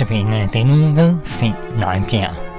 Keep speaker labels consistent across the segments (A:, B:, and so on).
A: Notabene denne uge ved Finn
B: Nøgenbjerg.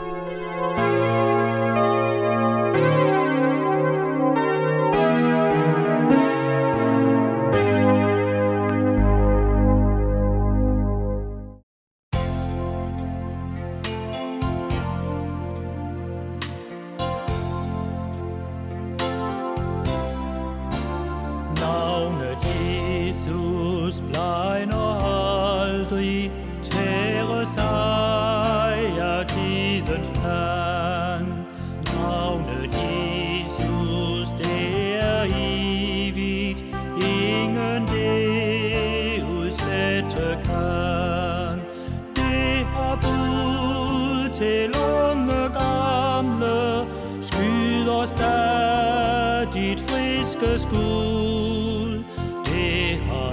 B: Til unge gamle, skyder stadig friske skud. Det har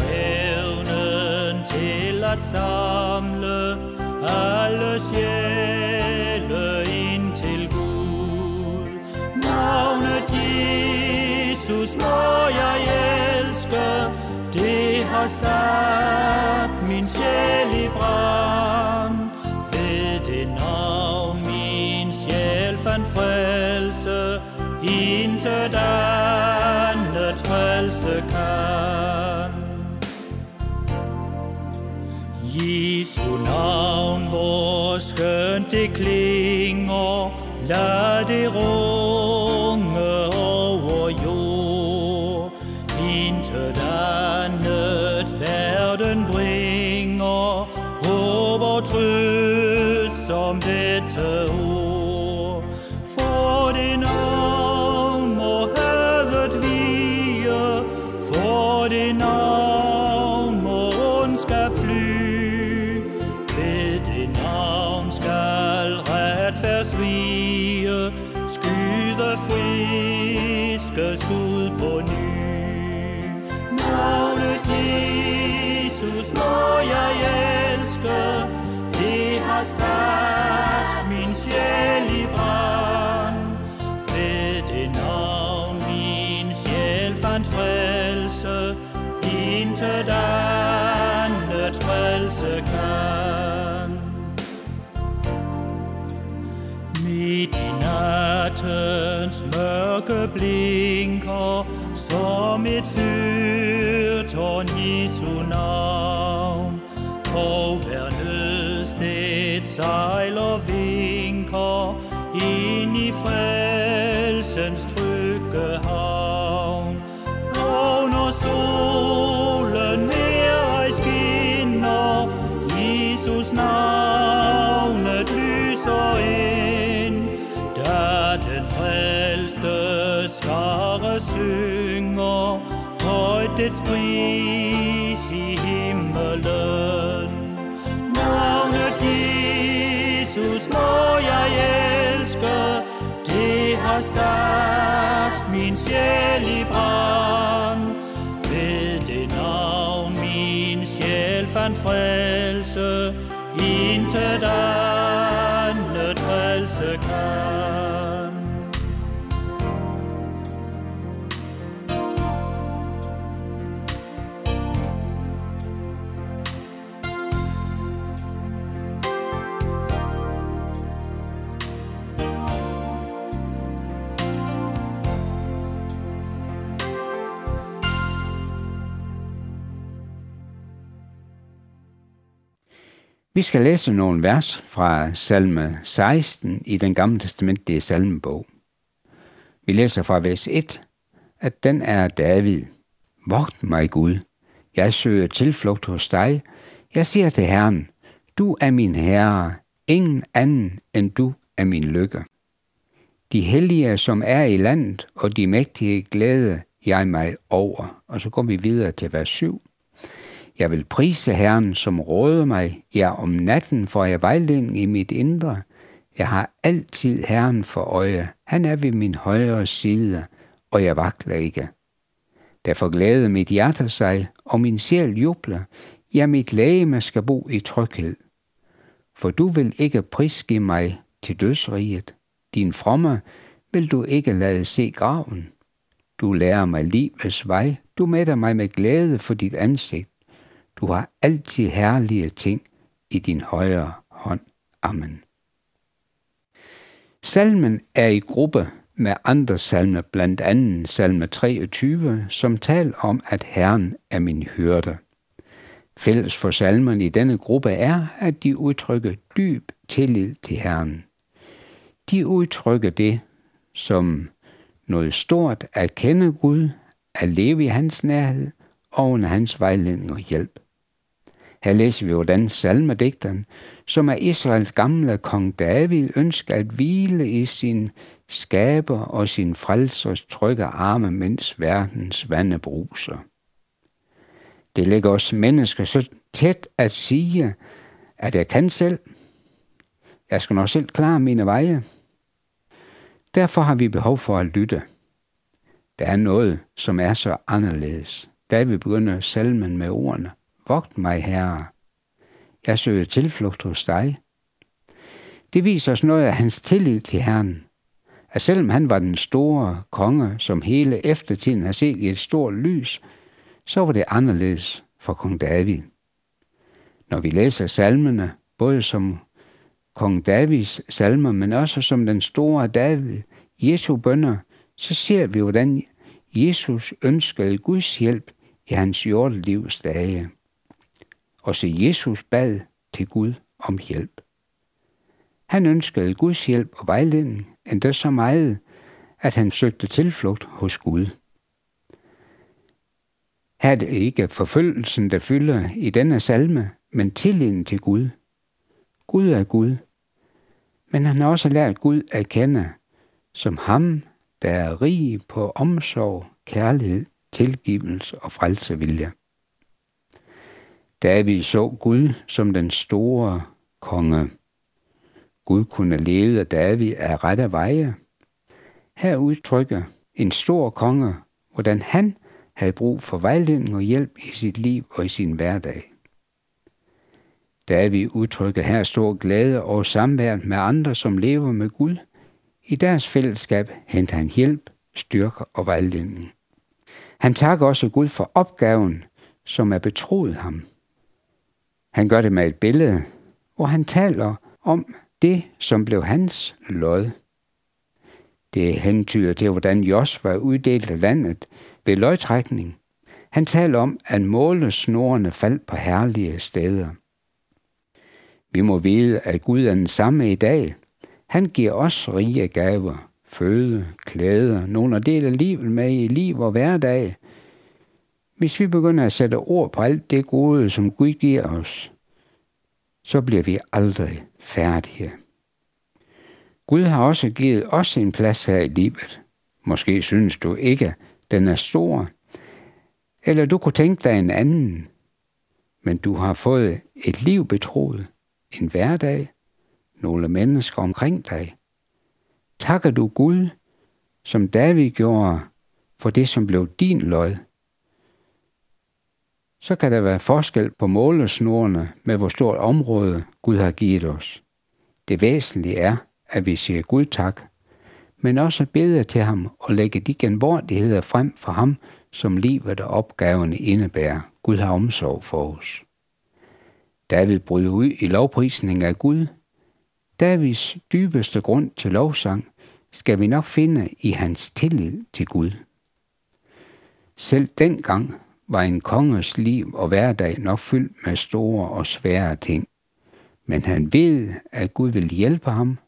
B: evnen til at samle alle sjæle ind til Gud. Navnet Jesus må jeg elske, det har sagt frelse kan. Jesu navn, hvor skønt det klinger, lad det runge over jord. Intet andet verden bringer, håb og trøst som dette ord. Friske skud på ny. Navnet Jesus må jeg elske, det har sat min sjæl i brand. Ved det navn min sjæl fandt frelse, intet andet frelse kan. Midt i navn nattens mørke blinker som et fyrtårn Jesu navn. Og hver nødsted sejler vinker ind i frelsens frelste synger, højt et pris i himmelen. Navnet Jesus må jeg elske, det har sat min sjæl i brand. Ved det navn min sjæl fandt frelse, intet andet frelse kan.
C: Vi skal læse nogle vers fra salme 16 i den gamle testamentlige salmebog. Vi læser fra vers 1, at den er David. Vogt mig Gud, jeg søger tilflugt hos dig. Jeg siger til Herren, du er min herre, ingen anden end du er min lykke. De hellige, som er i landet, og de mægtige glæde jeg mig over. Og så går vi videre til vers 7. Jeg vil prise Herren, som råder mig. Ja, om natten får jeg vejledning i mit indre. Jeg har altid Herren for øje. Han er ved min højre side, og jeg vakler ikke. Derfor glæder mit hjerte sig, og min sjæl jubler. Ja, mit lægeme skal bo i tryghed. For du vil ikke prisgive mig til dødsriget. Din fromme vil du ikke lade se graven. Du lærer mig livets vej. Du mætter mig med glæde for dit ansigt. Du har altid herlige ting. i din højre hånd. Amen. Salmen er i gruppe med andre salmer, blandt andet salme 23, som taler om, at Herren er min hyrde. Fælles for salmerne i denne gruppe er, at de udtrykker dyb tillid til Herren. De udtrykker det som noget stort at kende Gud, at leve i hans nærhed og under hans vejledning og hjælp. Her læser vi, hvordan salmedigteren, som er Israels gamle kong David, ønsker at hvile i sin skaber og sin frelsers trygge arme, mens verdens vande bruser. Det ligger os mennesker så tæt at sige, at jeg kan selv. Jeg skal nok selv klare mine veje. Derfor har vi behov for at lytte. Der er noget, som er så anderledes. David begynder salmen med ordene. Vogt mig, herre. Jeg søger tilflugt hos dig. Det viser os noget af hans tillid til Herren. At selvom han var den store konge, som hele eftertiden har set i et stort lys, så var det anderledes for kong David. Når vi læser salmene, både som kong Davids salmer, men også som den store David, Jesu bønder, så ser vi, hvordan Jesus ønskede Guds hjælp i hans jordelivs dage. Også Jesus bad til Gud om hjælp. Han ønskede Guds hjælp og vejledning endda så meget, at han søgte tilflugt hos Gud. Her er det ikke forfølgelsen, der fylder i denne salme, men tilliden til Gud. Gud er Gud, men han har også lært Gud at kende som ham, der er rig på omsorg, kærlighed, tilgivelse og frelsevilje. David så Gud som den store konge. Gud kunne lede David af rette veje. Her udtrykker en stor konge, hvordan han havde brug for vejledning og hjælp i sit liv og i sin hverdag. David udtrykker her stor glæde og samvær med andre, som lever med Gud. I deres fællesskab henter han hjælp, styrke og vejledning. Han takker også Gud for opgaven, som er betroet ham. Han gør det med et billede, hvor han taler om det, som blev hans lod. Det hentyder til, hvordan Josva uddelte landet ved løgtrækning. Han taler om, at målesnorene faldt på herlige steder. Vi må vide, at Gud er den samme i dag. Han giver os rige gaver, føde, klæder, nogle at dele livet med i liv og hverdag. Hvis vi begynder at sætte ord på alt det gode, som Gud giver os, så bliver vi aldrig færdige. Gud har også givet os en plads her i livet. Måske synes du ikke, den er stor, eller du kunne tænke dig en anden, men du har fået et liv betroet, en hverdag, nogle mennesker omkring dig. Takker du Gud, som David gjorde, for det, som blev din lod, så kan der være forskel på målesnorene med, hvor stort område Gud har givet os. Det væsentlige er, at vi siger Gud tak, men også beder til ham og lægger de genvordigheder frem for ham, som livet og opgaverne indebærer. Gud har omsorg for os. David bryder ud i lovprisning af Gud. Davids dybeste grund til lovsang skal vi nok finde i hans tillid til Gud. Selv dengang var en konges liv og hverdag nok fyldt med store og svære ting. Men han ved, at Gud vil hjælpe ham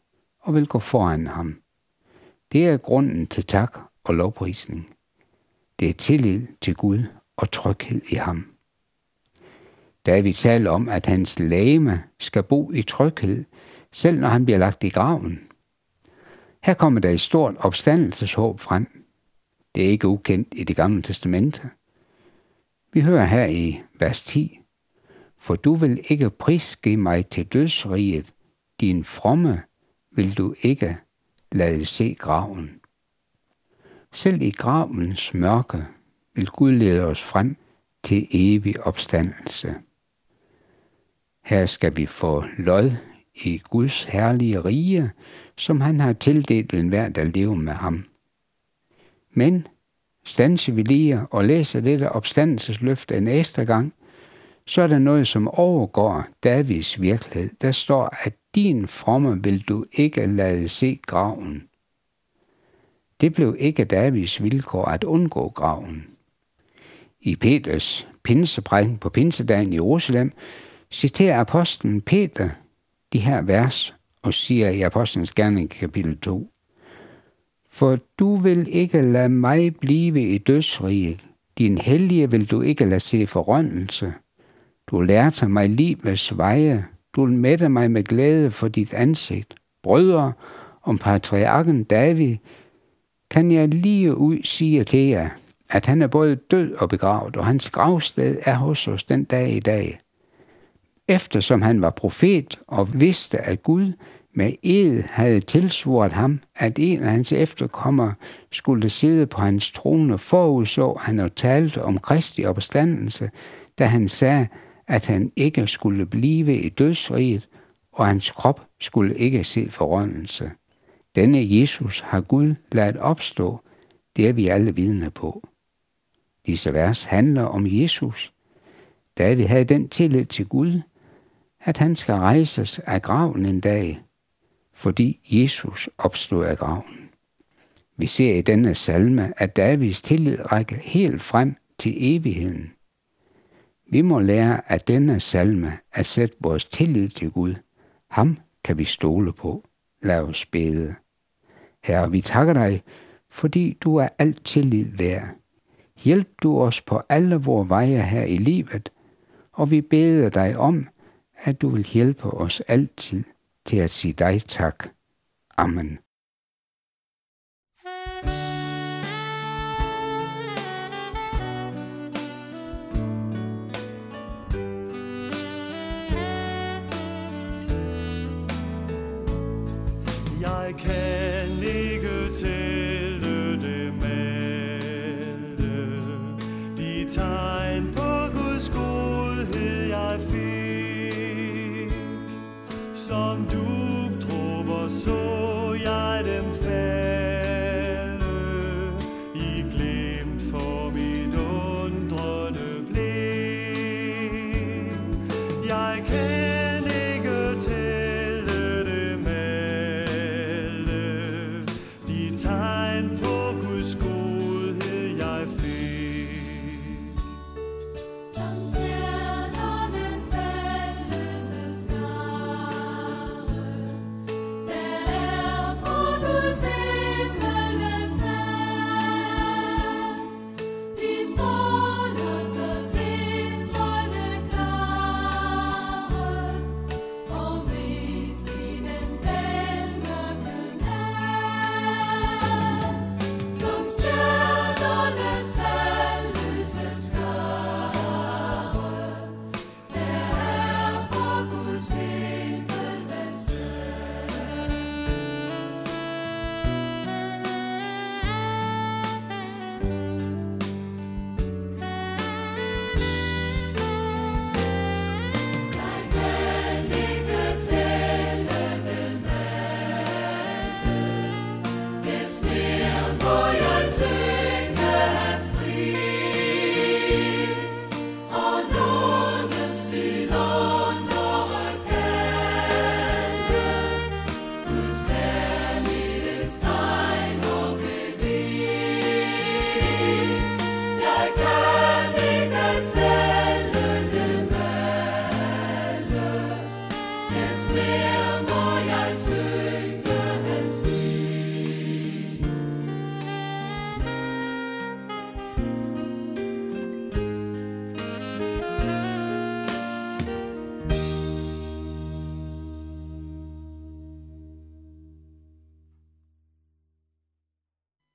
C: og vil gå foran ham. Det er grunden til tak og lovprisning. Det er tillid til Gud og tryghed i ham. David taler om, at hans lame skal bo i tryghed, selv når han bliver lagt i graven. Her kommer der et stort opstandelseshåb frem. Det er ikke ukendt i det gamle testamente. Vi hører her i vers 10, For du vil ikke prisgive mig til dødsriget, din fromme vil du ikke lade se graven. Selv i gravens mørke vil Gud lede os frem til evig opstandelse. Her skal vi få lod i Guds herlige rige, som han har tildelt enhver, der lever med ham. Men stanser vi lige og læser dette opstandelsesløfte en ekstra gang, så er der noget, som overgår Davids virkelighed. Der står, at din fromme vil du ikke lade se graven. Det blev ikke Davids vilkår at undgå graven. I Peters pinseprædiken på pinsedagen i Jerusalem citerer apostlen Peter de her vers og siger i Apostlenes Gerning kapitel 2. For du vil ikke lade mig blive i dødsriget. Din hellige vil du ikke lade se forrøndelse. Du lærte mig livets veje. Du mætte mig med glæde for dit ansigt. Brødre, om patriarken David, kan jeg lige ud sige til jer, at han er både død og begravet, og hans gravsted er hos os den dag i dag. Eftersom han var profet og vidste, at Gud med ed havde tilsvoret ham, at en af hans efterkommere skulle sidde på hans trone, forudså han og talte om Kristi opstandelse, da han sagde, at han ikke skulle blive i dødsriget, og hans krop skulle ikke se forrådnelse. Denne Jesus har Gud ladet opstå, det er vi alle vidne på. Disse vers handler om Jesus. David havde den tillid til Gud, at han skal rejses af graven en dag, fordi Jesus opstod af graven. Vi ser i denne salme, at Davids tillid rækker helt frem til evigheden. Vi må lære af denne salme at sætte vores tillid til Gud. Ham kan vi stole på. Lad os bede. Herre, vi takker dig, fordi du er alt tillid værd. Hjælp du os på alle vores veje her i livet, og vi beder dig om, at du vil hjælpe os altid til at sige dig tak. Amen.